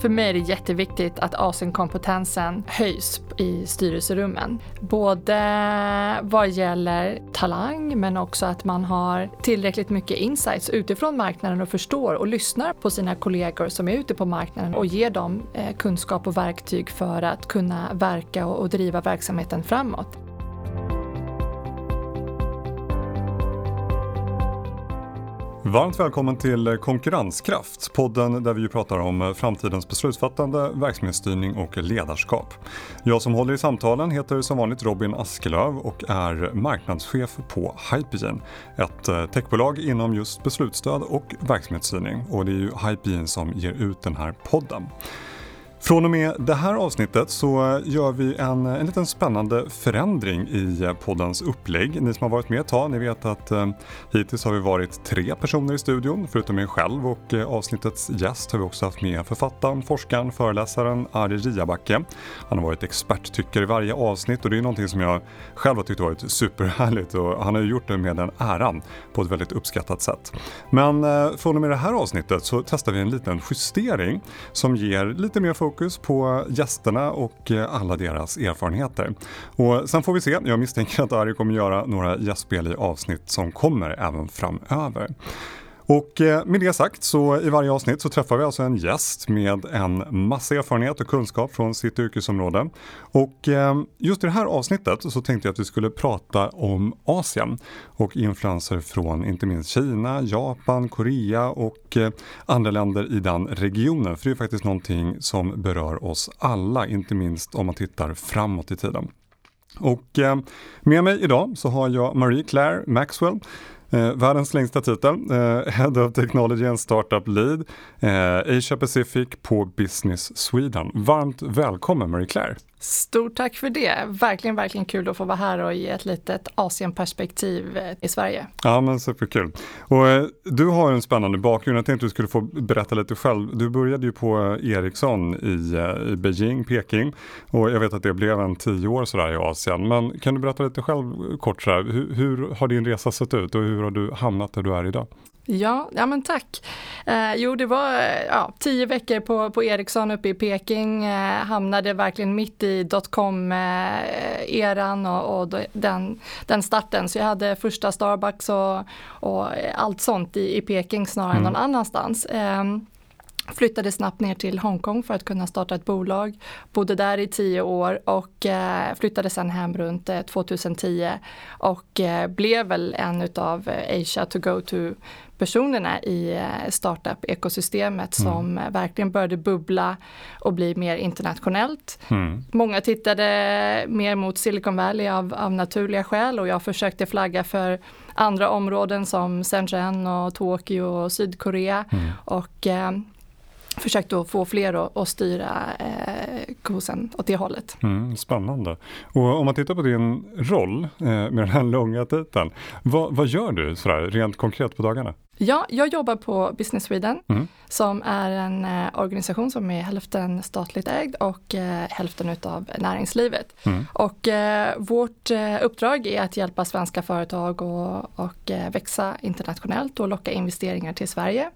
För mig är det jätteviktigt att Asienkompetensen höjs i styrelserummen. Både vad gäller talang men också att man har tillräckligt mycket insights utifrån marknaden och förstår och lyssnar på sina kollegor som är ute på marknaden och ger dem eh, kunskap och verktyg för att kunna verka och driva verksamheten framåt. Varmt välkommen till Konkurrenskraft, podden där vi pratar om framtidens beslutsfattande, verksamhetsstyrning och ledarskap. Jag som håller i samtalen heter som vanligt Robin Askelöv och är marknadschef på Hypegen, ett eh, techbolag inom just beslutsstöd och verksamhetsstyrning. Och det är ju Hypegen som ger ut den här podden. Från och med det här avsnittet så gör vi en, en liten spännande förändring i poddens upplägg. Ni som har varit med ett tag, ni vet att eh, hittills har vi varit tre personer i studion förutom mig själv och eh, avsnittets gäst har vi också haft med författaren, forskaren, föreläsaren Ari Riabacke. Han har varit experttyckare i varje avsnitt och det är någonting som jag själv har tyckt varit superhärligt och han har ju gjort det med den äran på ett väldigt uppskattat sätt. Men eh, från och med det här avsnittet så testar vi en liten justering som ger lite mer fokus på gästerna och eh, alla deras erfarenheter. Och sen får vi se, jag misstänker att Ari kommer göra några gästspel i avsnitt som kommer även framöver. Och eh, med det sagt så i varje avsnitt så träffar vi alltså en gäst med en massa erfarenhet och kunskap från sitt yrkesområde. Och eh, just i det här avsnittet så tänkte jag att vi skulle prata om Asien och influenser från inte minst Kina, Japan, Korea och eh, andra länder i den regionen. För det är faktiskt någonting som berör oss alla, inte minst om man tittar framåt i tiden. Och med mig idag så har jag Marie Claire Maxwell Eh, världens längsta titel, eh, Head of Technology and Startup Lead, eh, Asia Pacific på Business Sweden. Varmt välkommen Marie Claire! Stort tack för det. Verkligen, verkligen kul att få vara här och ge ett litet Asienperspektiv eh, i Sverige. Ja, men superkul. Och eh, du har en spännande bakgrund. Jag tänkte att du skulle få berätta lite själv. Du började ju på eh, Ericsson i, eh, i Beijing, Peking och jag vet att det blev en tio år sådär i Asien. Men kan du berätta lite själv kort sådär, hur, hur har din resa sett ut och hur har du hamnat där du är idag? Ja, ja men tack. Eh, jo, det var ja, tio veckor på, på Ericsson uppe i Peking. Eh, hamnade verkligen mitt i dotcom-eran och, och, den, den starten. Så jag hade första Starbucks och, och allt sånt i, i Peking snarare mm. än någon annanstans. Eh, flyttade snabbt ner till Hongkong för att kunna starta ett bolag. Bodde där i tio år och eh, flyttade sen hem runt eh, 2010 och eh, blev väl en utav Asia to go to personerna i eh, startup-ekosystemet mm. som mm. verkligen började bubbla och bli mer internationellt. Mm. Många tittade mer mot Silicon Valley av, av naturliga skäl och jag försökte flagga för andra områden som Shenzhen och Tokyo och Sydkorea. Mm. Och eh, försökt att få fler att, att styra eh, kursen åt det hållet. Mm, spännande. Och om man tittar på din roll eh, med den här långa titeln, vad, vad gör du sådär, rent konkret på dagarna? Ja, jag jobbar på Business Sweden mm. som är en eh, organisation som är hälften statligt ägd och eh, hälften utav näringslivet. Mm. Och eh, vårt eh, uppdrag är att hjälpa svenska företag och, och eh, växa internationellt och locka investeringar till Sverige.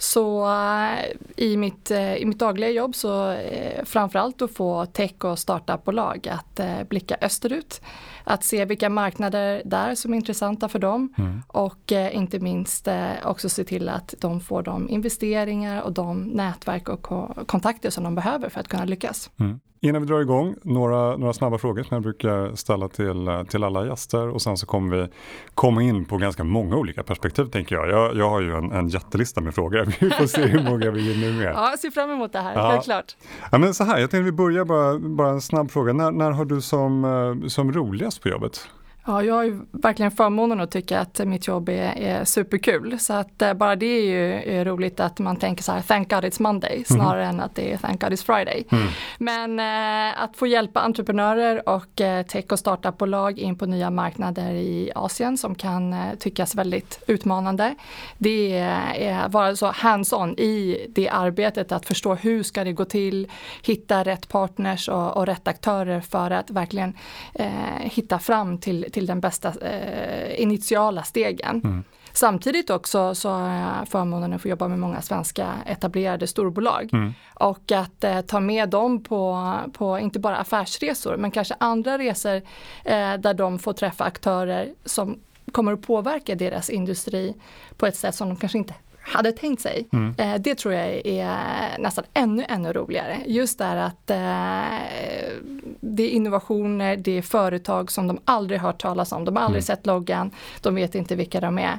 Så eh, i mitt, eh, i mitt dagliga jobb så eh, framförallt att få tech och startupbolag att blicka österut. Att se vilka marknader där som är intressanta för dem mm. och inte minst också se till att de får de investeringar och de nätverk och kontakter som de behöver för att kunna lyckas. Mm. Innan vi drar igång, några, några snabba frågor som jag brukar ställa till, till alla gäster och sen så kommer vi komma in på ganska många olika perspektiv tänker jag. Jag, jag har ju en, en jättelista med frågor, vi får se hur många vi hinner med. Ja, ser fram emot det här, ja. helt klart. Ja, men så här, jag tänkte vi börjar bara, bara en snabb fråga. När, när har du som, eh, som roligast på jobbet? Ja, jag har ju verkligen förmånen att tycka att mitt jobb är, är superkul. Så att eh, bara det är ju är roligt att man tänker så här, thank God it's Monday, mhm. snarare mm. än att det är thank God it's Friday. Mm. Men eh, att få hjälpa entreprenörer och eh, tech och startupbolag in på nya marknader i Asien som kan eh, tyckas väldigt utmanande. Det är att vara så hands-on i det arbetet, att förstå hur ska det gå till, hitta rätt partners och, och rätt aktörer för att verkligen eh, hitta fram till till den bästa eh, initiala stegen. Mm. Samtidigt också så har jag förmånen att få jobba med många svenska etablerade storbolag. Mm. Och att eh, ta med dem på, på inte bara affärsresor men kanske andra resor eh, där de får träffa aktörer som kommer att påverka deras industri på ett sätt som de kanske inte hade tänkt sig. Mm. Eh, det tror jag är nästan ännu, ännu roligare. Just där att eh, det är innovationer, det är företag som de aldrig hört talas om. De har aldrig mm. sett loggan, de vet inte vilka de är.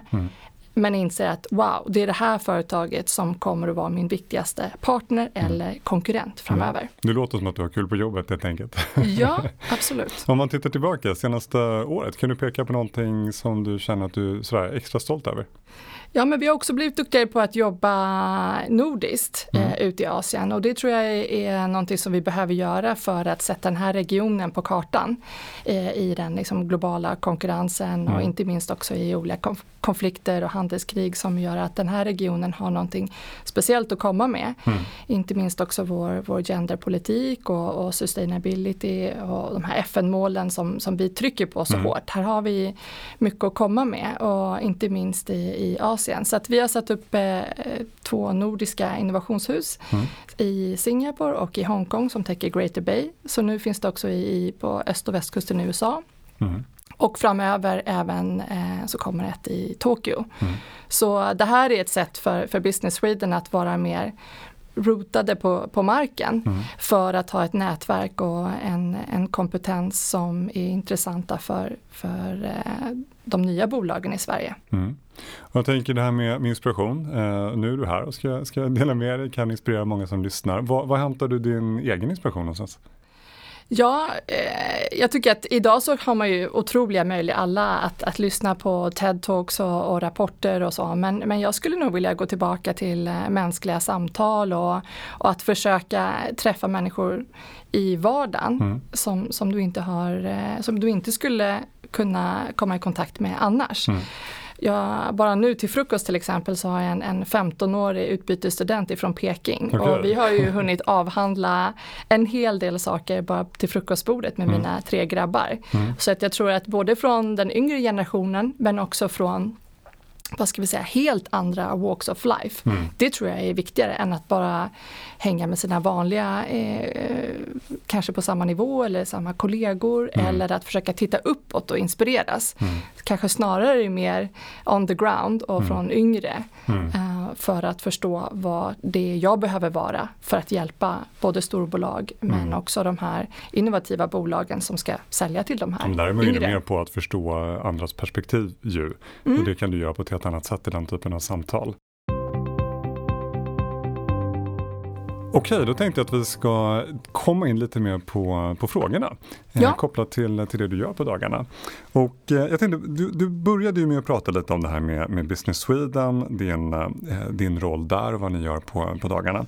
Mm. Men inser att wow, det är det här företaget som kommer att vara min viktigaste partner mm. eller konkurrent framöver. Mm. Det låter som att du har kul på jobbet helt enkelt. Ja, absolut. Om man tittar tillbaka senaste året, kan du peka på någonting som du känner att du är extra stolt över? Ja, men vi har också blivit duktigare på att jobba nordiskt mm. eh, ute i Asien och det tror jag är någonting som vi behöver göra för att sätta den här regionen på kartan eh, i den liksom, globala konkurrensen mm. och inte minst också i olika konf konflikter och handelskrig som gör att den här regionen har någonting speciellt att komma med. Mm. Inte minst också vår, vår genderpolitik och, och sustainability och de här FN-målen som, som vi trycker på så mm. hårt. Här har vi mycket att komma med och inte minst i, i Asien. Så att vi har satt upp eh, två nordiska innovationshus mm. i Singapore och i Hongkong som täcker Greater Bay. Så nu finns det också i, på öst och västkusten i USA. Mm. Och framöver även eh, så kommer ett i Tokyo. Mm. Så det här är ett sätt för, för Business Sweden att vara mer rotade på, på marken mm. för att ha ett nätverk och en, en kompetens som är intressanta för, för eh, de nya bolagen i Sverige. Mm. Jag tänker det här med, med inspiration. Eh, nu är du här och ska, ska dela med dig, kan inspirera många som lyssnar. Var, var hämtar du din egen inspiration någonstans? Ja, eh, jag tycker att idag så har man ju otroliga möjligheter alla att, att lyssna på TED-talks och, och, rapporter och så. Men, men jag skulle nog vilja gå tillbaka till eh, mänskliga samtal och, och att försöka träffa människor i vardagen mm. som, som, du inte har, eh, som du inte skulle kunna komma i kontakt med annars. Mm. Jag, bara nu till frukost till exempel så har jag en, en 15-årig utbytesstudent ifrån Peking okay. och vi har ju hunnit avhandla en hel del saker bara till frukostbordet med mm. mina tre grabbar. Mm. Så att jag tror att både från den yngre generationen men också från vad ska vi säga, helt andra walks of life. Mm. Det tror jag är viktigare än att bara hänga med sina vanliga, eh, kanske på samma nivå eller samma kollegor mm. eller att försöka titta uppåt och inspireras. Mm. Kanske snarare mer on the ground och mm. från yngre uh, för att förstå vad det är jag behöver vara för att hjälpa både storbolag men mm. också de här innovativa bolagen som ska sälja till de här Där är man inne mer på att förstå andras perspektiv ju. Och mm. det kan du göra på ett helt annat sätt i den typen av samtal. Okej, då tänkte jag att vi ska komma in lite mer på, på frågorna eh, ja. eh, kopplat till, till det du gör på dagarna. Och eh, jag tänkte, du, du började ju med att prata lite om det här med, med Business Sweden, din, eh, din roll där och vad ni gör på, på dagarna.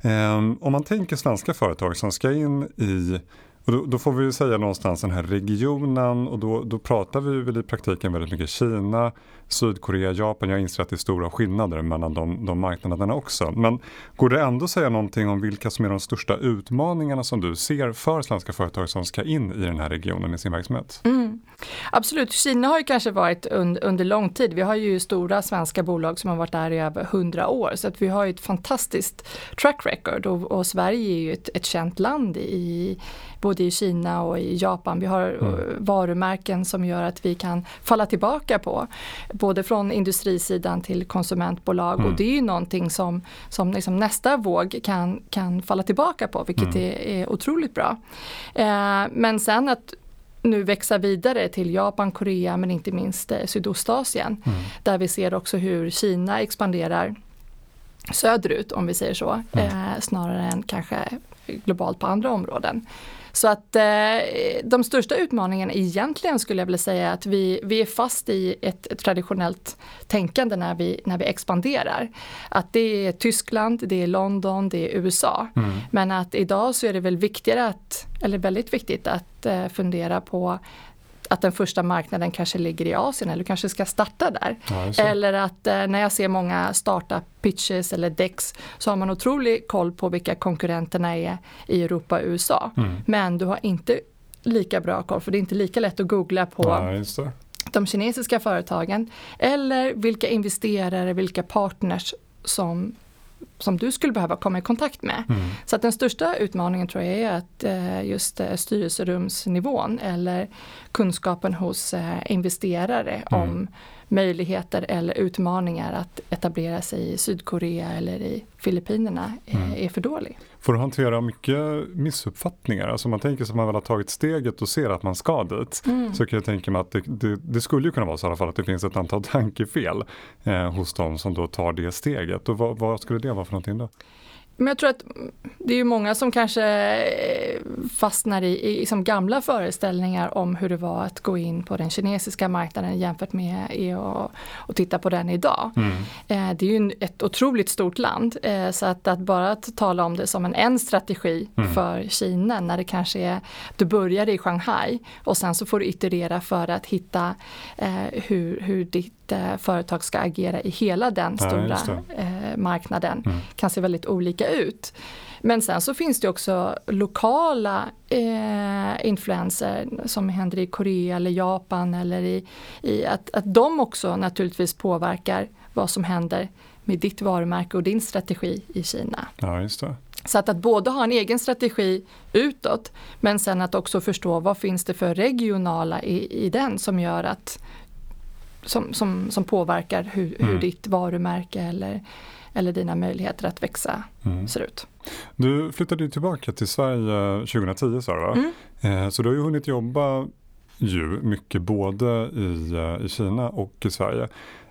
Eh, om man tänker svenska företag som ska in i och då, då, får vi säga någonstans den här regionen och då, då pratar vi väl i praktiken väldigt mycket Kina, Sydkorea, Japan. Jag inser att det är stora skillnader mellan de, de marknaderna också. Men går det ändå att säga någonting om vilka som är de största utmaningarna som du ser för svenska företag som ska in i den här regionen i sin verksamhet? Mm. Absolut, Kina har ju kanske varit un, under lång tid. Vi har ju stora svenska bolag som har varit där i över hundra år så att vi har ett fantastiskt track record och, och Sverige är ju ett, ett känt land i både i Kina och i Japan. Vi har mm. varumärken som gör att vi kan falla tillbaka på. Både från industrisidan till konsumentbolag mm. och det är ju någonting som, som liksom nästa våg kan, kan falla tillbaka på vilket mm. är, är otroligt bra. Eh, men sen att nu växa vidare till Japan, Korea men inte minst eh, Sydostasien. Mm. Där vi ser också hur Kina expanderar söderut om vi säger så, mm. eh, snarare än kanske globalt på andra områden. Så att eh, de största utmaningarna egentligen skulle jag vilja säga att vi, vi är fast i ett, ett, traditionellt tänkande när vi, när vi expanderar. Att det är Tyskland, det är London, det är USA. Mm. Men att idag så är det väl viktigare att, eller väldigt viktigt att eh, fundera på att den första marknaden kanske ligger i Asien eller kanske ska starta där. Ja, eller att eh, när jag ser många startup pitches eller decks så har man otrolig koll på vilka konkurrenterna är i Europa och USA. Mm. Men du har inte lika bra koll för det är inte lika lätt att googla på ja, de kinesiska företagen eller vilka investerare, vilka partners som som du skulle behöva komma i kontakt med. Mm. Så att den största utmaningen tror jag är att eh, just eh, styrelserumsnivån eller kunskapen hos eh, investerare mm. om möjligheter eller utmaningar att etablera sig i Sydkorea eller i Filippinerna mm. är för dålig. Får du hantera mycket missuppfattningar? Alltså man tänker sig att man väl har tagit steget och ser att man ska dit. Mm. Så kan jag tänka mig att det, det, det, skulle ju kunna vara så i alla fall att det finns ett antal tankefel eh, hos de som då tar det steget. Och vad, vad skulle det vara för någonting då? Men jag tror att det är ju många som kanske eh, fastnar i, i liksom gamla föreställningar om hur det var att gå in på den kinesiska marknaden jämfört med att och titta på den idag. Mm. Eh, det är ju ett otroligt stort land eh, så att, att bara att tala om det som en, en strategi mm. för Kina när det kanske är, du börjar i Shanghai och sen så får du iterera för att hitta hur, hur ditt företag ska agera i hela den stora ja, marknaden mm. kan se väldigt olika ut. Men sen så finns det också lokala eh, influenser som händer i Korea eller Japan eller i, i att, att de också naturligtvis påverkar vad som händer med ditt varumärke och din strategi i Kina. Ja, just det. Så att, att både ha en egen strategi utåt men sen att också förstå vad finns det för regionala i, i den som gör att som, som, som påverkar hur, mm. hur ditt varumärke eller eller dina möjligheter att växa mm. ser ut. Du flyttade ju tillbaka till Sverige 2010 sa du va? Mm. Eh, så du har ju hunnit jobba ju mycket både i, eh, i Kina och i Sverige.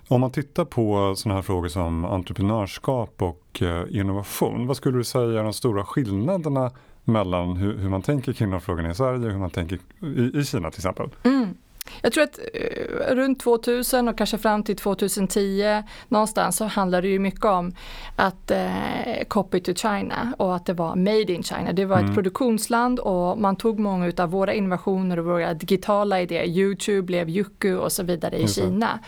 Om man tittar på sådana här frågor som entreprenörskap och eh, innovation, vad skulle du säga är de stora skillnaderna mellan hur, hur man tänker kring de frågorna i Sverige och hur man tänker i, i Kina till exempel? Mm. Jag tror att eh, runt 2000 och kanske fram till 2010 någonstans så handlade det ju mycket om att eh, copy to China och att det var made in China. Det var mm. ett produktionsland och man tog många av våra innovationer och våra digitala idéer. Youtube blev Yuku och så vidare i mm. Kina.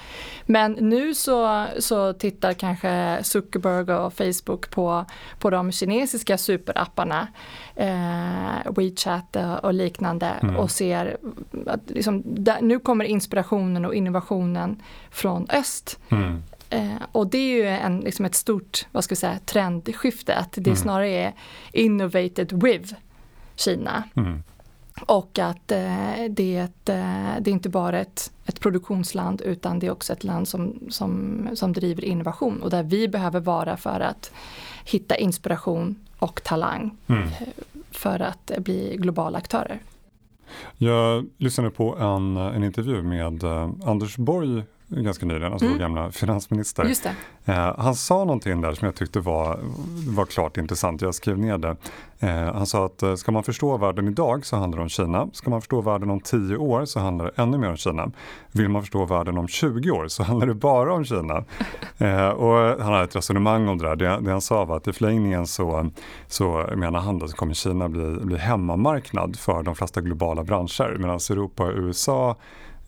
Men nu så, så tittar kanske Zuckerberg och Facebook på, på de kinesiska superapparna eh, WeChat och liknande mm. och ser att liksom, där, nu kommer inspirationen och innovationen från öst. Mm. Eh, och det är ju en, liksom ett stort vad ska jag säga, trendskifte, att det mm. snarare är innovated with Kina. Mm. Och att eh, det, är ett, eh, det är inte bara ett, ett produktionsland utan det är också ett land som, som, som driver innovation och där vi behöver vara för att hitta inspiration och talang mm. För att bli globala aktörer. Jag lyssnade på en, en intervju med eh, Anders Borg ganska nyligen, alltså mm. vår gamla finansminister. Eh, han sa någonting där som jag tyckte var, var klart intressant, jag skrev ner det. Eh, han sa att eh, ska man förstå världen idag så handlar det om Kina. Ska man förstå världen om 10 år så handlar det ännu mer om Kina. Vill man förstå världen om 20 år så handlar det bara om Kina. Eh, och han hade ett resonemang om det där. Det, det han sa var att i förlängningen så, så menar han att kommer Kina bli, bli hemmamarknad för de flesta globala branscher medan Europa och USA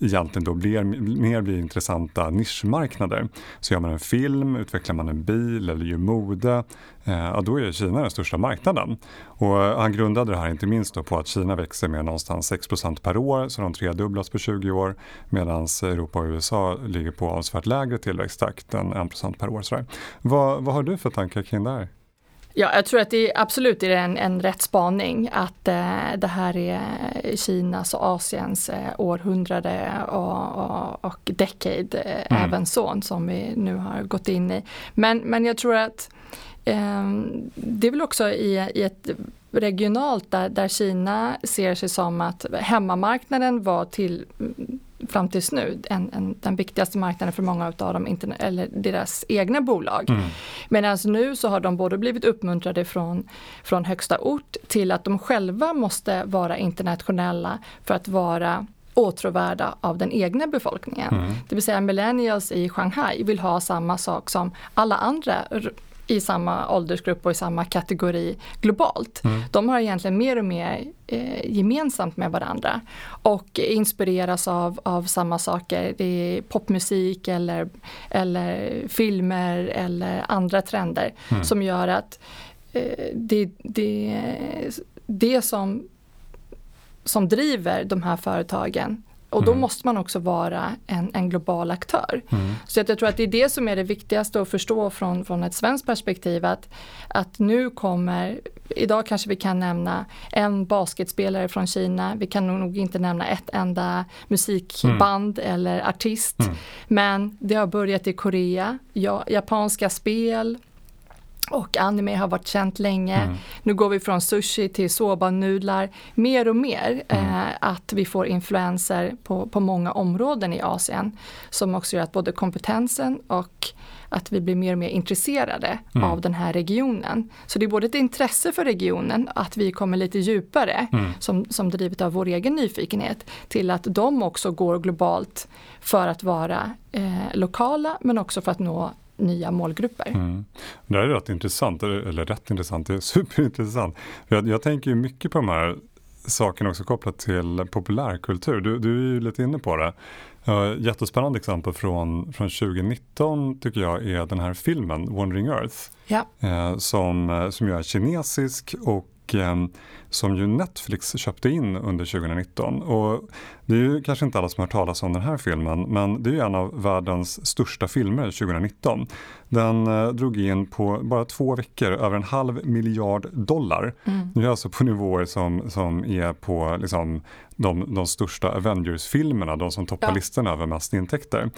egentligen då blir, mer blir intressanta nischmarknader. Så gör man en film, utvecklar man en bil eller gör mode, eh, ja, då är Kina den största marknaden. Och han grundade det här inte minst på att Kina växer med någonstans 6% per år, så de tredubblas på 20 år, medan Europa och USA ligger på avsevärt lägre tillväxttakt än 1% per år. Vad, vad har du för tankar kring det här? Ja, jag tror att det är absolut är en, en rätt spaning att eh, det här är Kinas och Asiens eh, århundrade och, och, och decade eh, mm. även sånt som vi nu har gått in i. Men, men jag tror att eh, det är väl också i, i ett regionalt där, där Kina ser sig som att hemmamarknaden var till fram tills nu en, en, den viktigaste marknaden för många av dem, eller deras egna bolag. Mm. Medan nu så har de både blivit uppmuntrade från, från högsta ort till att de själva måste vara internationella för att vara åtråvärda av den egna befolkningen. Mm. Det vill säga millennials i Shanghai vill ha samma sak som alla andra i samma åldersgrupp och i samma kategori globalt. Mm. De har egentligen mer och mer eh, gemensamt med varandra och inspireras av, av samma saker. Det är popmusik eller, eller filmer eller andra trender mm. som gör att eh, det, det, det som, som driver de här företagen Och då mm. måste man också vara en, en global aktör. Mm. Så jag tror att det är det som är det viktigaste att förstå från, från ett svenskt perspektiv. Att, att nu kommer, idag kanske vi kan nämna en basketspelare från Kina. Vi kan nog inte nämna ett enda musikband mm. eller artist. Mm. Men det har börjat i Korea, ja, japanska spel, och anime har varit känt länge. Mm. Nu går vi från sushi till soba-nudlar. Mer och mer mm. eh, att vi får influenser på, på många områden i Asien. Som också gör att både kompetensen och att vi blir mer och mer intresserade mm. av den här regionen. Så det är både ett intresse för regionen, att vi kommer lite djupare mm. som, som drivet av vår egen nyfikenhet, till att de också går globalt för att vara eh, lokala men också för att nå nya målgrupper. Mm. Det här är rätt intressant, eller rätt intressant, det är superintressant. Jag, jag tänker ju mycket på de här sakerna också kopplat till populärkultur. Du, du är ju lite inne på det. Uh, jättespännande exempel från, från 2019 tycker jag är den här filmen Wandering Earth. Ja. Uh, som, som ju är kinesisk och som ju Netflix köpte in under 2019. Och det är ju kanske inte alla som har hört talas om den här filmen men det är ju en av världens största filmer 2019. Den eh, drog in på bara två veckor över en halv miljard dollar. Mm. Nu är alltså på nivåer som, som är på liksom, de, de största Avengers-filmerna, de som toppar ja. listorna över mest intäkter.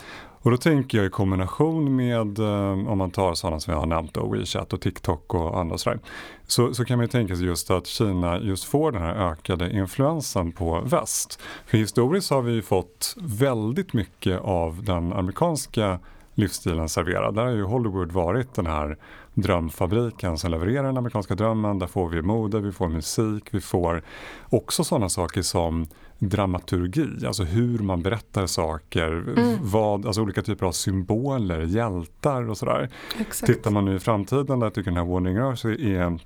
Och då tänker jag i kombination med, eh, om man tar sådana som jag har nämnt, då, WeChat och TikTok och andra sådär, så, så kan man ju tänka sig just att Kina just får den här ökade influensen på väst. För historiskt har vi ju fått väldigt mycket av den amerikanska livsstilen serverad. Där har ju Hollywood varit den här drömfabriken som levererar den amerikanska drömmen. Där får vi mode, vi får musik, vi får också sådana saker som dramaturgi, alltså hur man berättar saker, mm. vad, alltså olika typer av symboler, hjältar och sådär. Exakt. Tittar man nu i framtiden där jag tycker den här Warning Earth är,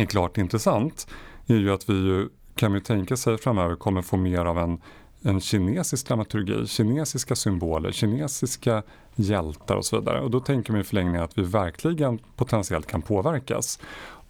är klart intressant är ju att vi ju, kan ju tänka sig framöver kommer få mer av en en kinesisk dramaturgi, kinesiska symboler, kinesiska hjältar och så vidare. Och då tänker man i förlängningen att vi verkligen potentiellt kan påverkas.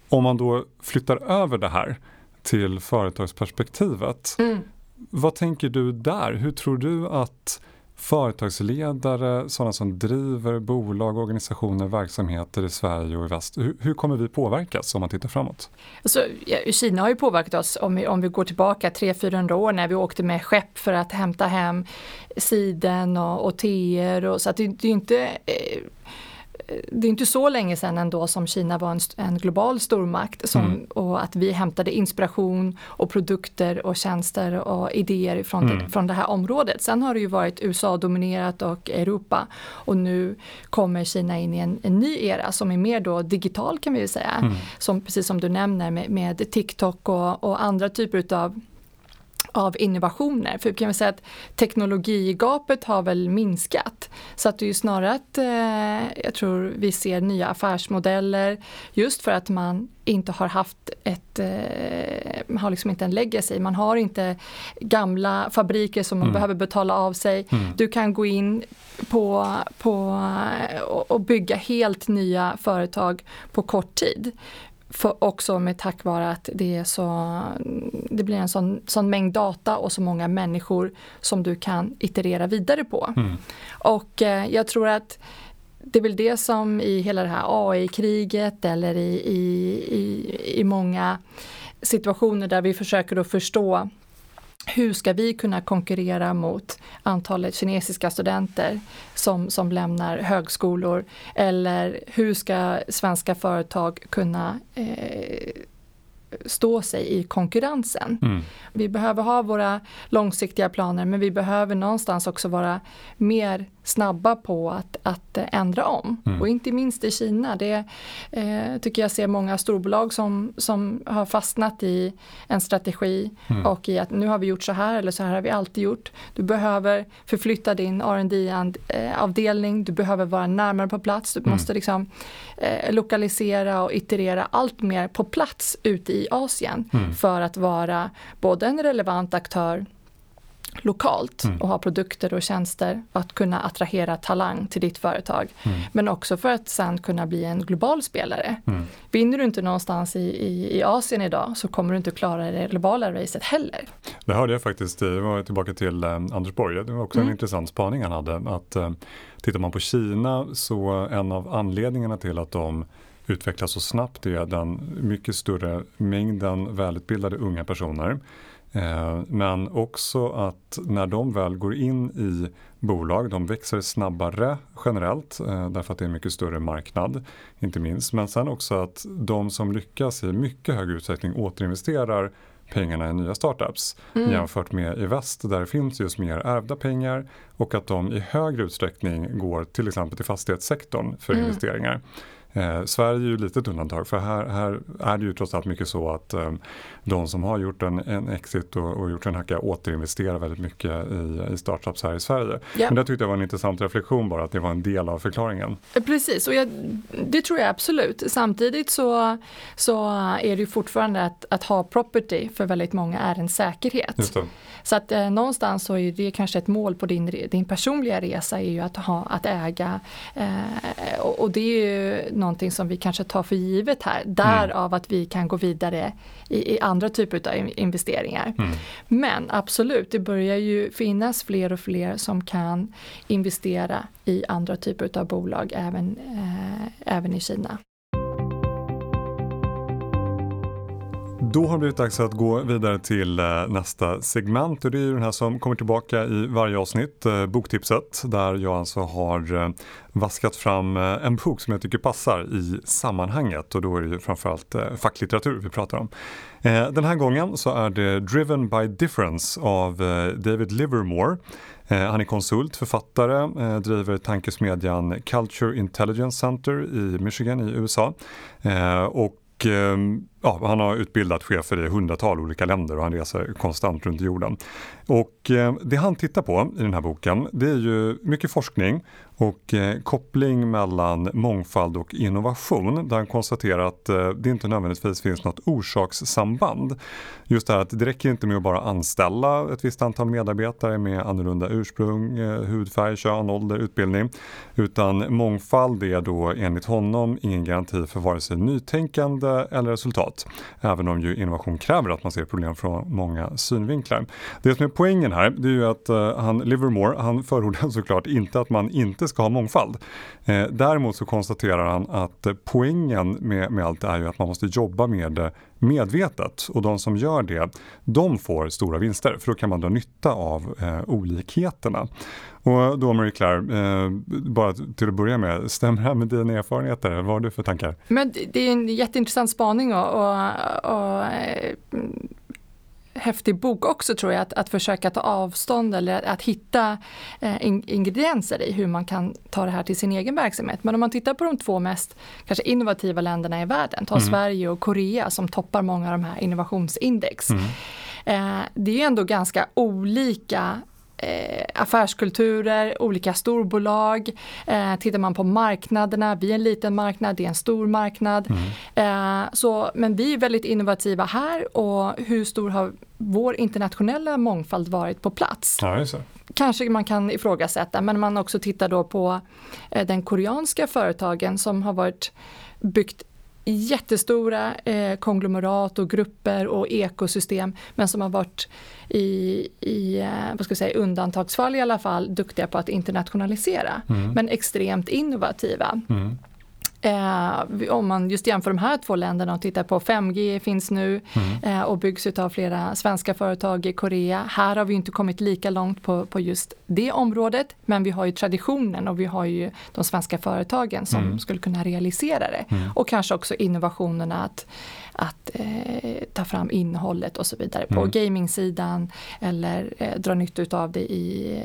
Om man då flyttar över det här till företagsperspektivet, mm. vad tänker du där? Hur tror du att företagsledare, sådana som driver bolag, organisationer, verksamheter i Sverige och i väst. Hur, hur kommer vi påverkas om man tittar framåt? Alltså, Kina har ju påverkat oss om vi, om vi går tillbaka 300-400 år när vi åkte med skepp för att hämta hem siden och, och teer. Och, så att det, det är inte eh, det är inte så länge sedan ändå som Kina var en, en global stormakt som, mm. och att vi hämtade inspiration och produkter och tjänster och idéer från, mm. det, från det här området. Sen har det ju varit USA-dominerat och Europa och nu kommer Kina in i en, en, ny era som är mer då digital kan vi säga. Mm. Som, precis som du nämner med, med TikTok och, och andra typer utav av innovationer. För kan vi säga att teknologigapet har väl minskat. Så att det är ju snarare att eh, jag tror vi ser nya affärsmodeller just för att man inte har haft ett, eh, har liksom inte en legacy. Man har inte gamla fabriker som man mm. behöver betala av sig. Mm. Du kan gå in på, på och bygga helt nya företag på kort tid. För också med tack vare att det, är så, det blir en sån, sån mängd data och så många människor som du kan iterera vidare på. Mm. Och eh, jag tror att det är väl det som i hela det här AI-kriget eller i, i, i, i många situationer där vi försöker att förstå hur ska vi kunna konkurrera mot antalet kinesiska studenter som, som lämnar högskolor? Eller hur ska svenska företag kunna eh, stå sig i konkurrensen. Mm. Vi behöver ha våra långsiktiga planer men vi behöver någonstans också vara mer snabba på att, att ändra om. Mm. Och inte minst i Kina. Det eh, tycker jag ser många storbolag som, som har fastnat i en strategi mm. och i att nu har vi gjort så här eller så här har vi alltid gjort. Du behöver förflytta din R&D avdelning du behöver vara närmare på plats, du mm. måste liksom eh, lokalisera och iterera allt mer på plats ute i Asien mm. för att vara både en relevant aktör lokalt mm. och ha produkter och tjänster att kunna attrahera talang till ditt företag. Mm. Men också för att sen kunna bli en global spelare. Mm. Vinner du inte någonstans i, i, i Asien idag så kommer du inte klara det globala racet heller. Det hörde jag faktiskt, det var tillbaka till eh, Anders Borg, det var också en mm. intressant spaning han hade. Att, eh, tittar man på Kina så en av anledningarna till att de utvecklas så snabbt är den mycket större mängden välutbildade unga personer Eh, men också att när de väl går in i bolag, de växer snabbare generellt eh, därför att det är en mycket större marknad, inte minst. Men sen också att de som lyckas i mycket högre utsträckning återinvesterar pengarna i nya startups mm. jämfört med i väst där det finns just mer ärvda pengar och att de i högre utsträckning går till exempel till fastighetssektorn för mm. investeringar. Eh, Sverige är ju lite ett undantag för här, här är det ju trots allt mycket så att eh, de som har gjort en, en exit och, och gjort en hacka återinvesterar väldigt mycket i, i startups här i Sverige. Ja. Men det tyckte jag var en intressant reflektion bara att det var en del av förklaringen. Eh, precis, och jag, det tror jag absolut. Samtidigt så, så är det ju fortfarande att, att ha property för väldigt många är en säkerhet. Så att eh, någonstans så är det kanske ett mål på din, din personliga resa är ju att, ha, att äga eh, och, och, det är ju någonting som vi kanske tar för givet här. Därav mm. att vi kan gå vidare i, i andra typer av investeringar. Mm. Men absolut, det börjar ju finnas fler och fler som kan investera i andra typer av bolag även, eh, även i Kina. Då har det blivit dags att gå vidare till eh, nästa segment och det är ju den här som kommer tillbaka i varje avsnitt, eh, boktipset, där jag alltså har eh, vaskat fram en bok som jag tycker passar i sammanhanget och då är det ju framförallt facklitteratur vi pratar om. Den här gången så är det Driven by Difference av David Livermore. Han är konsult, författare, driver tankesmedjan Culture Intelligence Center i Michigan i USA och Ehm, ja, han har utbildat chefer i hundratal olika länder och han reser konstant runt jorden. Och ehm, det han tittar på i den här boken det är ju mycket forskning och eh, koppling mellan mångfald och innovation där han konstaterar att eh, det inte nödvändigtvis finns något orsakssamband. Just det här att det räcker inte med att bara anställa ett visst antal medarbetare med annorlunda ursprung, eh, hudfärg, kön, ålder, utbildning. Utan mångfald är då enligt honom ingen garanti för vare sig nytänkande eller resultat. Även om ju innovation kräver att man ser problem från många synvinklar. Det som är poängen här det är ju att eh, han, Livermore han förordar såklart inte att man inte ska ha mångfald. Eh, däremot så konstaterar han att eh, poängen med, med allt är ju att man måste jobba med det medvetet och de som gör det, de får stora vinster för då kan man dra nytta av eh, olikheterna. Och då Marie Claire, eh, bara till att börja med, stämmer det här med dina erfarenheter? Vad har du för tankar? Men det är en jätteintressant spaning och, och, och häftig bok också tror jag, att, att försöka ta avstånd eller att hitta eh, ingredienser i hur man kan ta det här till sin egen verksamhet. Men om man tittar på de två mest kanske innovativa länderna i världen, ta mm. Sverige och Korea som toppar många av de här innovationsindex. Mm. Eh, det är ändå ganska olika eh, affärskulturer, olika storbolag. Eh, tittar man på marknaderna, vi är en liten marknad, det är en stor marknad. Mm. Eh, så, men vi är väldigt innovativa här och hur stor har vår internationella mångfald varit på plats? Ja, Kanske man kan ifrågasätta, men man också tittar då på eh, den koreanska företagen som har varit byggt jättestora eh, konglomerat och grupper och ekosystem men som har varit i, i eh, vad ska jag säga, undantagsfall i alla fall duktiga på att internationalisera mm. men extremt innovativa. Mm. Eh, om man just jämför de här två länderna och tittar på 5G finns nu mm. eh, och byggs av flera svenska företag i Korea. Här har vi inte kommit lika långt på, på just det området men vi har ju traditionen och vi har ju de svenska företagen som mm. skulle kunna realisera det. Mm. Och kanske också innovationerna att, att eh, ta fram innehållet och så vidare på mm. gamingsidan eller eh, dra nytta av det i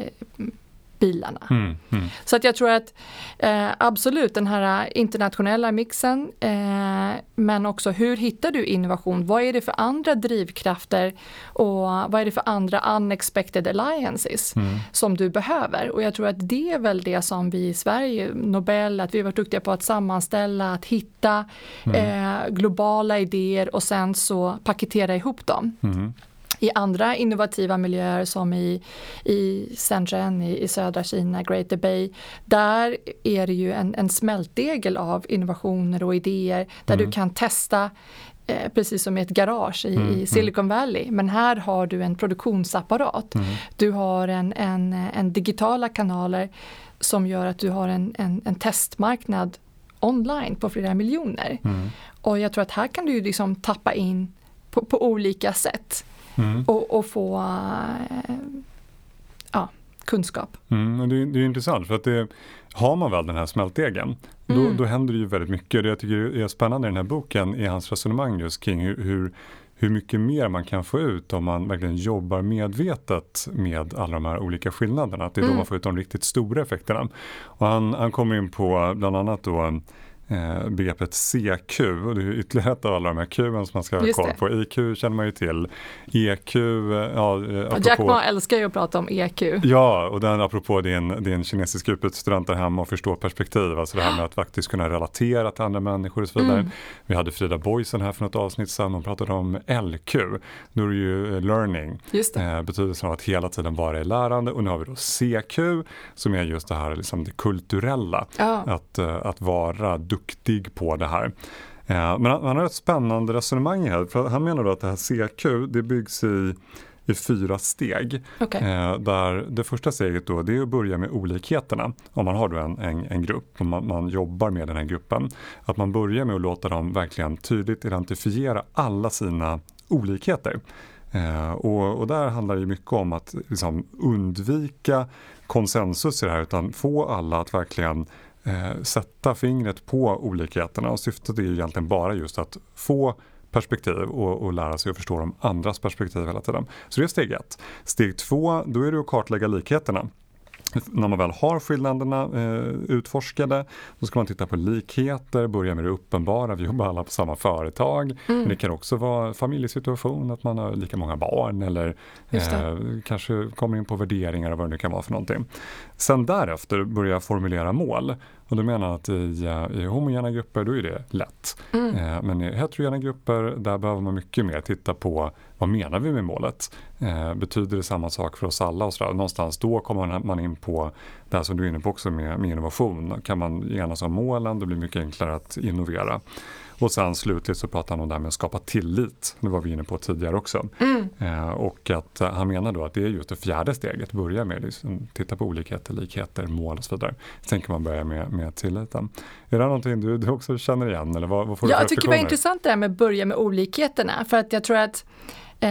bilarna. Mm, mm. Så att jag tror att eh, absolut den här internationella mixen eh, men också hur hittar du innovation? Vad är det för andra drivkrafter och vad är det för andra unexpected alliances mm. som du behöver? Och jag tror att det är väl det som vi i Sverige, Nobel, att vi har varit duktiga på att sammanställa, att hitta mm. eh, globala idéer och sen så paketera ihop dem. I andra innovativa miljöer som i, i Shenzhen i, i södra Kina, Greater Bay, där är det ju en, en smältdegel av innovationer och idéer där mm. du kan testa eh, precis som i ett garage i, mm, i mm. Silicon Valley. Men här har du en produktionsapparat. Mm. Du har en, en, en, digitala kanaler som gör att du har en, en, en testmarknad online på flera miljoner. Mm. Och jag tror att här kan du liksom tappa in på, på olika sätt mm. och, och, få äh, ja, kunskap. Mm, det, det, är intressant för att det, har man väl den här smältdegen då, mm. då händer det ju väldigt mycket. Det jag tycker är spännande i den här boken är hans resonemang just kring hur, hur hur mycket mer man kan få ut om man verkligen jobbar medvetet med alla de här olika skillnaderna. Att det är då mm. man får ut de riktigt stora effekterna. Och han, han kommer in på bland annat då eh, begreppet CQ och det är ytterligare ett av alla de här Q som man ska ha koll på. IQ känner man ju till. EQ, ja, eh, apropå, Jack Ma älskar ju att prata om EQ. Ja, och den apropå din, din kinesisk utbytesstudent där hemma och förstå perspektiv, alltså det här med att faktiskt kunna relatera till andra människor och så vidare. Mm. Vi hade Frida Boysen här för något avsnitt sedan, hon pratade om LQ. Nu är det ju eh, learning, eh, betydelsen av att hela tiden vara i lärande och nu har vi då CQ som är just det här liksom det kulturella, ja. att, eh, att vara duktig på det här. Eh, men han, har ett spännande resonemang här. För han menar då att det här CQ det byggs i, i fyra steg. Okay. Eh, där det första steget då det är att börja med olikheterna. Om man har då en, en, en grupp och man, man, jobbar med den här gruppen. Att man börjar med att låta dem verkligen tydligt identifiera alla sina olikheter. Eh, och, och, där handlar det mycket om att liksom, undvika konsensus i det här utan få alla att verkligen eh, sätta fingret på olikheterna och syftet är egentligen bara just att få perspektiv och, och, lära sig att förstå de andras perspektiv hela tiden. Så det är steg ett. Steg två, då är det att kartlägga likheterna när man väl har skillnaderna eh, utforskade, då ska man titta på likheter, börja med det uppenbara, vi jobbar alla på samma företag. Mm. Men det kan också vara familjesituation, att man har lika många barn eller eh, kanske kommer in på värderingar och vad det nu kan vara för någonting. Sen därefter börja formulera mål. Och då menar att i, eh, i homogena grupper då är det lätt. Mm. Eh, men i heterogena grupper där behöver man mycket mer titta på vad menar vi med målet? Eh, betyder det samma sak för oss alla? Och så där. Någonstans då kommer man in på det här som du är inne på också med, med innovation. Kan man enas om målen, det blir mycket enklare att innovera. Och sen slutligt så pratar han om det här med att skapa tillit. Det var vi inne på tidigare också. Mm. Eh, och att eh, han menar då att det är just det fjärde steget. Börja med liksom, titta på olikheter, likheter, mål och så vidare. Sen kan man börja med, med tilliten. Är det någonting du, du också känner igen? Eller vad, vad får ja, jag tycker det var intressant det här med att börja med olikheterna. För att jag tror att eh,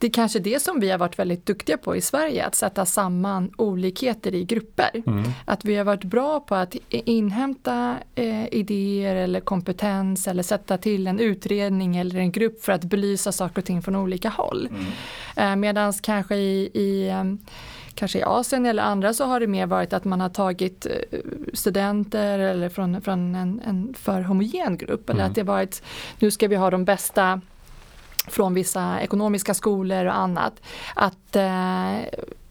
det är kanske det som vi har varit väldigt duktiga på i Sverige, att sätta samman olikheter i grupper. Mm. Att vi har varit bra på att inhämta eh, idéer eller kompetens eller sätta till en utredning eller en grupp för att belysa saker och ting från olika håll. Mm. Eh, Medan kanske i, i eh, kanske i Asien eller andra så har det mer varit att man har tagit eh, studenter eller från, från en, en för homogen grupp. Eller mm. att det varit, nu ska vi ha de bästa från vissa ekonomiska skolor och annat. Att, eh,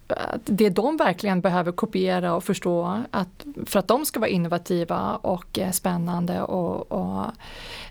att det de verkligen behöver kopiera och förstå att för att de ska vara innovativa och eh, spännande och, och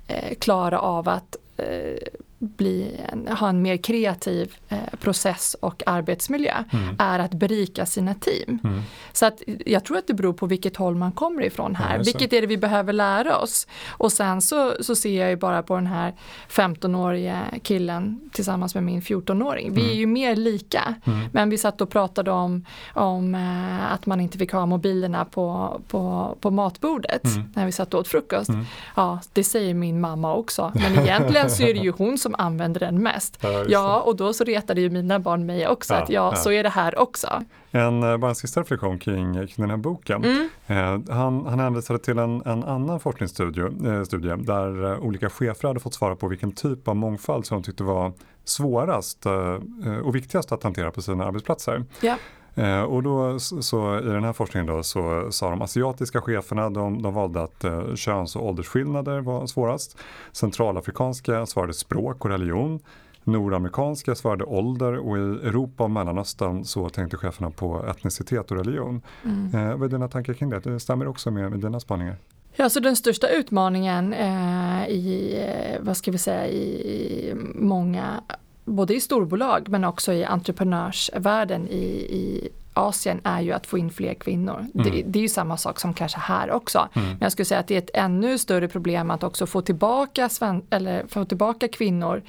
eh, klara av att eh, bli ha en mer kreativ eh, process och arbetsmiljö mm. är att berika sina team. Mm. Så att jag tror att det beror på vilket håll man kommer ifrån här. Ja, vilket är det vi behöver lära oss? Och sen så, så ser jag ju bara på den här 15-åriga killen tillsammans med min 14-åring. Vi mm. är ju mer lika. Mm. Men vi satt och pratade om, om eh, att man inte fick ha mobilerna på, på, på matbordet mm. när vi satt och åt frukost. Mm. Ja, det säger min mamma också. Men egentligen så är det ju hon som som använder den mest. Ja, ja och då så retade ju mina barn mig också ja, att ja, ja, så är det här också. En, eh, bara en sista reflektion kring, kring den här boken. Mm. Eh, han, han hänvisade till en, en annan forskningsstudie eh, studie, där eh, olika chefer hade fått svara på vilken typ av mångfald som de tyckte var svårast eh, och viktigast att hantera på sina arbetsplatser. Ja. Eh, och då så i den här forskningen då så sa de asiatiska cheferna de, de valde att eh, köns och åldersskillnader var svårast. Centralafrikanska svarade språk och religion. Nordamerikanska svarade ålder och i Europa och Mellanöstern så tänkte cheferna på etnicitet och religion. Mm. Eh, vad är dina tankar kring det? Det stämmer också med, med dina spaningar? Ja, så den största utmaningen eh, i, eh, vad ska vi säga, i många både i storbolag men också i entreprenörsvärlden i, i Asien är ju att få in fler kvinnor. Mm. Det, det, är ju samma sak som kanske här också. Mm. Men jag skulle säga att det är ett ännu större problem att också få tillbaka, sven, eller få tillbaka kvinnor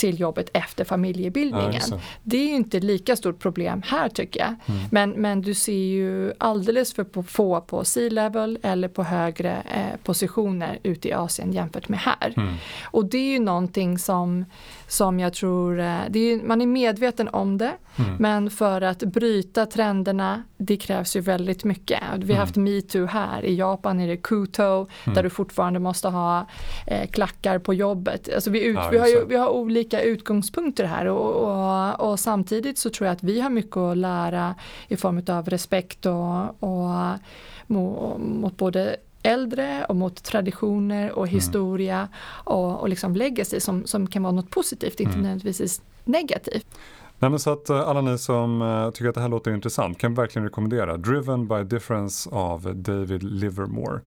till jobbet efter familjebildningen. Ja, det är ju inte lika stort problem här tycker jag. Mm. Men, men du ser ju alldeles för få på C-level eller på högre eh, positioner ute i Asien jämfört med här. Mm. Och det är ju någonting som, som jag tror, eh, är, man är medveten om det, mm. men för att bryta trenderna, det krävs ju väldigt mycket. Vi har haft mm. metoo här, i Japan är det kuto, där mm. du fortfarande måste ha eh, klackar på jobbet. Alltså vi, ut, ja, vi, har ju, vi har olika olika utgångspunkter här och, och, och, samtidigt så tror jag att vi har mycket att lära i form av respekt och, och mot både äldre och mot traditioner och mm. historia mm. och, och liksom legacy som, som kan vara något positivt, inte mm. nödvändigtvis negativt. Nej, så att eh, alla ni som uh, tycker att det här låter intressant kan verkligen rekommendera Driven by Difference av David Livermore.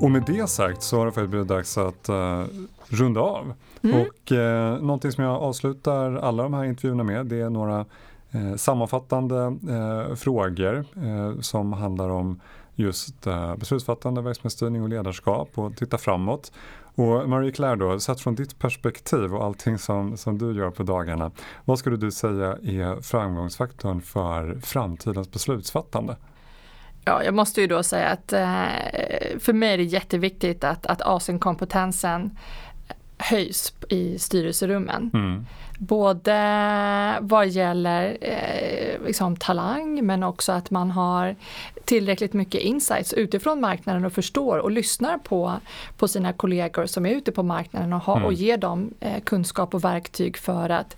Och med det sagt så har det faktiskt blivit dags att uh, runda av. Mm. Och uh, någonting som jag avslutar alla de här intervjuerna med det är några Eh, sammanfattande eh, frågor eh, som handlar om just beslutsfattande, verksamhetsstyrning och ledarskap och titta framåt. Och Marie Claire då, sett från ditt perspektiv och allting som, som du gör på dagarna, vad skulle du säga är framgångsfaktorn för framtidens beslutsfattande? Ja, jag måste ju då säga att eh, för mig är det jätteviktigt att, att Asienkompetensen höjs i styrelserummen. Mm. Både vad gäller eh, liksom talang men också att man har tillräckligt mycket insights utifrån marknaden och förstår och lyssnar på, på sina kollegor som är ute på marknaden och, ha, mm. och ger dem eh, kunskap och verktyg för att,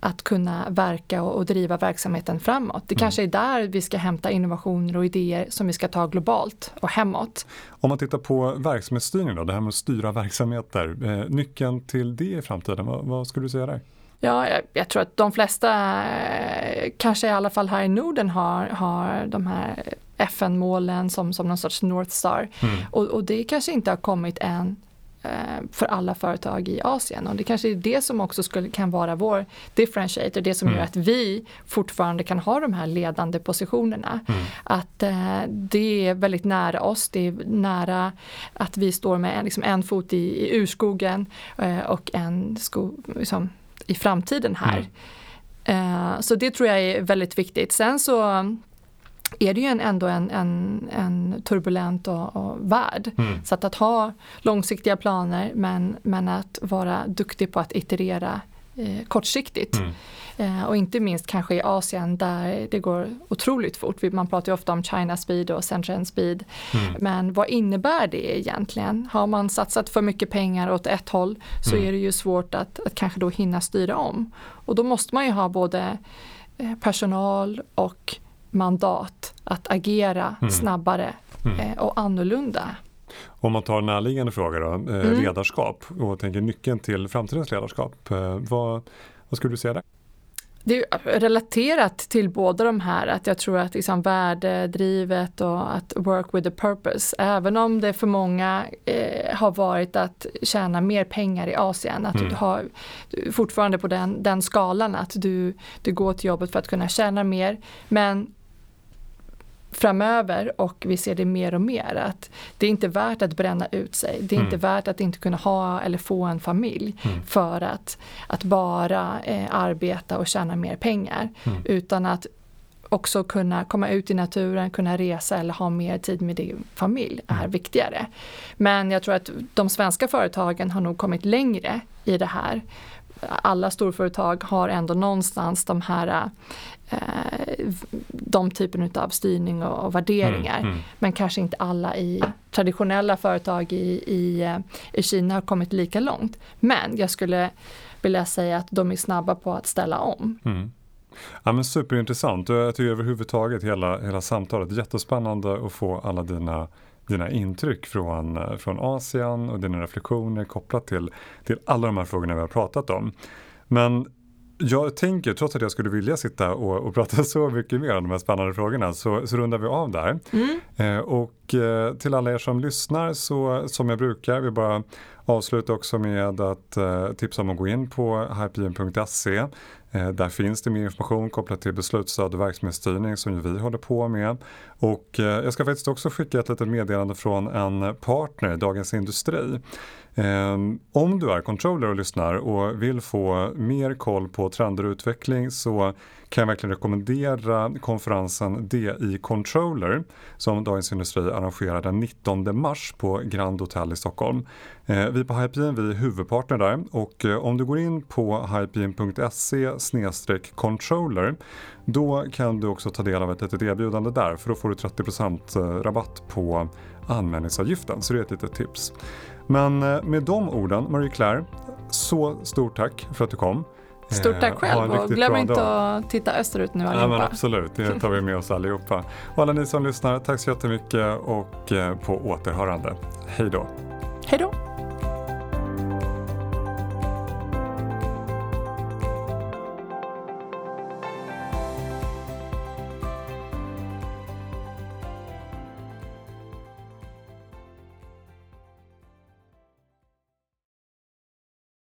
att kunna verka och, och driva verksamheten framåt. Det mm. kanske är där vi ska hämta innovationer och idéer som vi ska ta globalt och hemåt. Om man tittar på verksamhetsstyrning då, det här med att styra verksamheter, eh, nyckeln till det i framtiden, vad, vad skulle du säga där? Ja, jag, jag, tror att de flesta, kanske i alla fall här i Norden, har, har de här FN-målen som, som någon sorts North Star. Mm. Och, och, det kanske inte har kommit än för alla företag i Asien och det kanske är det som också skulle, kan vara vår differentiator, det som mm. gör att vi fortfarande kan ha de här ledande positionerna. Mm. Att eh, det är väldigt nära oss, det är nära att vi står med en, liksom en fot i, i urskogen eh, och en sko, liksom, i framtiden här. Mm. Eh, så det tror jag är väldigt viktigt. Sen så är det ju en, ändå en, en, en turbulent och, och värld. Mm. Så att, att ha långsiktiga planer men, men att vara duktig på att iterera eh, kortsiktigt. Mm. Eh, och inte minst kanske i Asien där det går otroligt fort. Man pratar ju ofta om China speed och Central speed. Mm. Men vad innebär det egentligen? Har man satsat för mycket pengar åt ett håll så mm. är det ju svårt att, att kanske då hinna styra om. Och då måste man ju ha både eh, personal och mandat att agera mm. snabbare mm. Eh, och annorlunda. Om man tar en närliggande fråga då, eh, mm. ledarskap och tänker nyckeln till framtidens ledarskap. Eh, vad, vad skulle du säga där? Det är relaterat till båda de här, att jag tror att liksom värdedrivet och att work with a purpose, även om det för många eh, har varit att tjäna mer pengar i Asien, att mm. du har fortfarande på den, den skalan att du, du går till jobbet för att kunna tjäna mer, men framöver och vi ser det mer och mer att det är inte värt att bränna ut sig. Det är mm. inte värt att inte kunna ha eller få en familj mm. för att, att bara eh, arbeta och tjäna mer pengar. Mm. Utan att också kunna komma ut i naturen, kunna resa eller ha mer tid med din familj är mm. viktigare. Men jag tror att de svenska företagen har nog kommit längre i det här. Alla storföretag har ändå någonstans de här Eh, de typen av styrning och, och värderingar. Mm, mm. Men kanske inte alla i traditionella företag i, i, eh, i Kina har kommit lika långt. Men jag skulle vilja säga att de är snabba på att ställa om. Mm. Ja, men superintressant och jag tycker överhuvudtaget hela, hela samtalet jättespännande att få alla dina dina intryck från, eh, från Asien och dina reflektioner kopplat till, till alla de här frågorna vi har pratat om. Men Jag tänker, trots att jag skulle vilja sitta och, och prata så mycket mer om de här spännande frågorna, så, så rundar vi av där. Mm. Eh, och eh, till alla er som lyssnar, så som jag brukar, vi bara avsluta också med att eh, tipsa om att gå in på hypegen.se Eh, där finns det mer information kopplat till beslutsstöd och verksamhetsstyrning som ju vi håller på med. Och eh, jag ska faktiskt också skicka ett litet meddelande från en partner, Dagens Industri. Eh, om du är controller och lyssnar och vill få mer koll på trender och utveckling så kan jag verkligen rekommendera konferensen DI Controller som Dagens Industri arrangerar den 19 mars på Grand Hotel i Stockholm. Eh, vi på Hypegen vi är huvudpartner där och eh, om du går in på hypegen.se controller då kan du också ta del av ett litet erbjudande där för då får du 30% eh, rabatt på anmälningsavgiften så det är ett litet tips. Men med de orden, Marie Claire, så stort tack för att du kom. Stort tack själv och glöm inte dag. att titta österut nu allihopa. Ja, absolut, det tar vi med oss allihopa. Och alla ni som lyssnar, tack så jättemycket och på återhörande. Hej då. Hej då.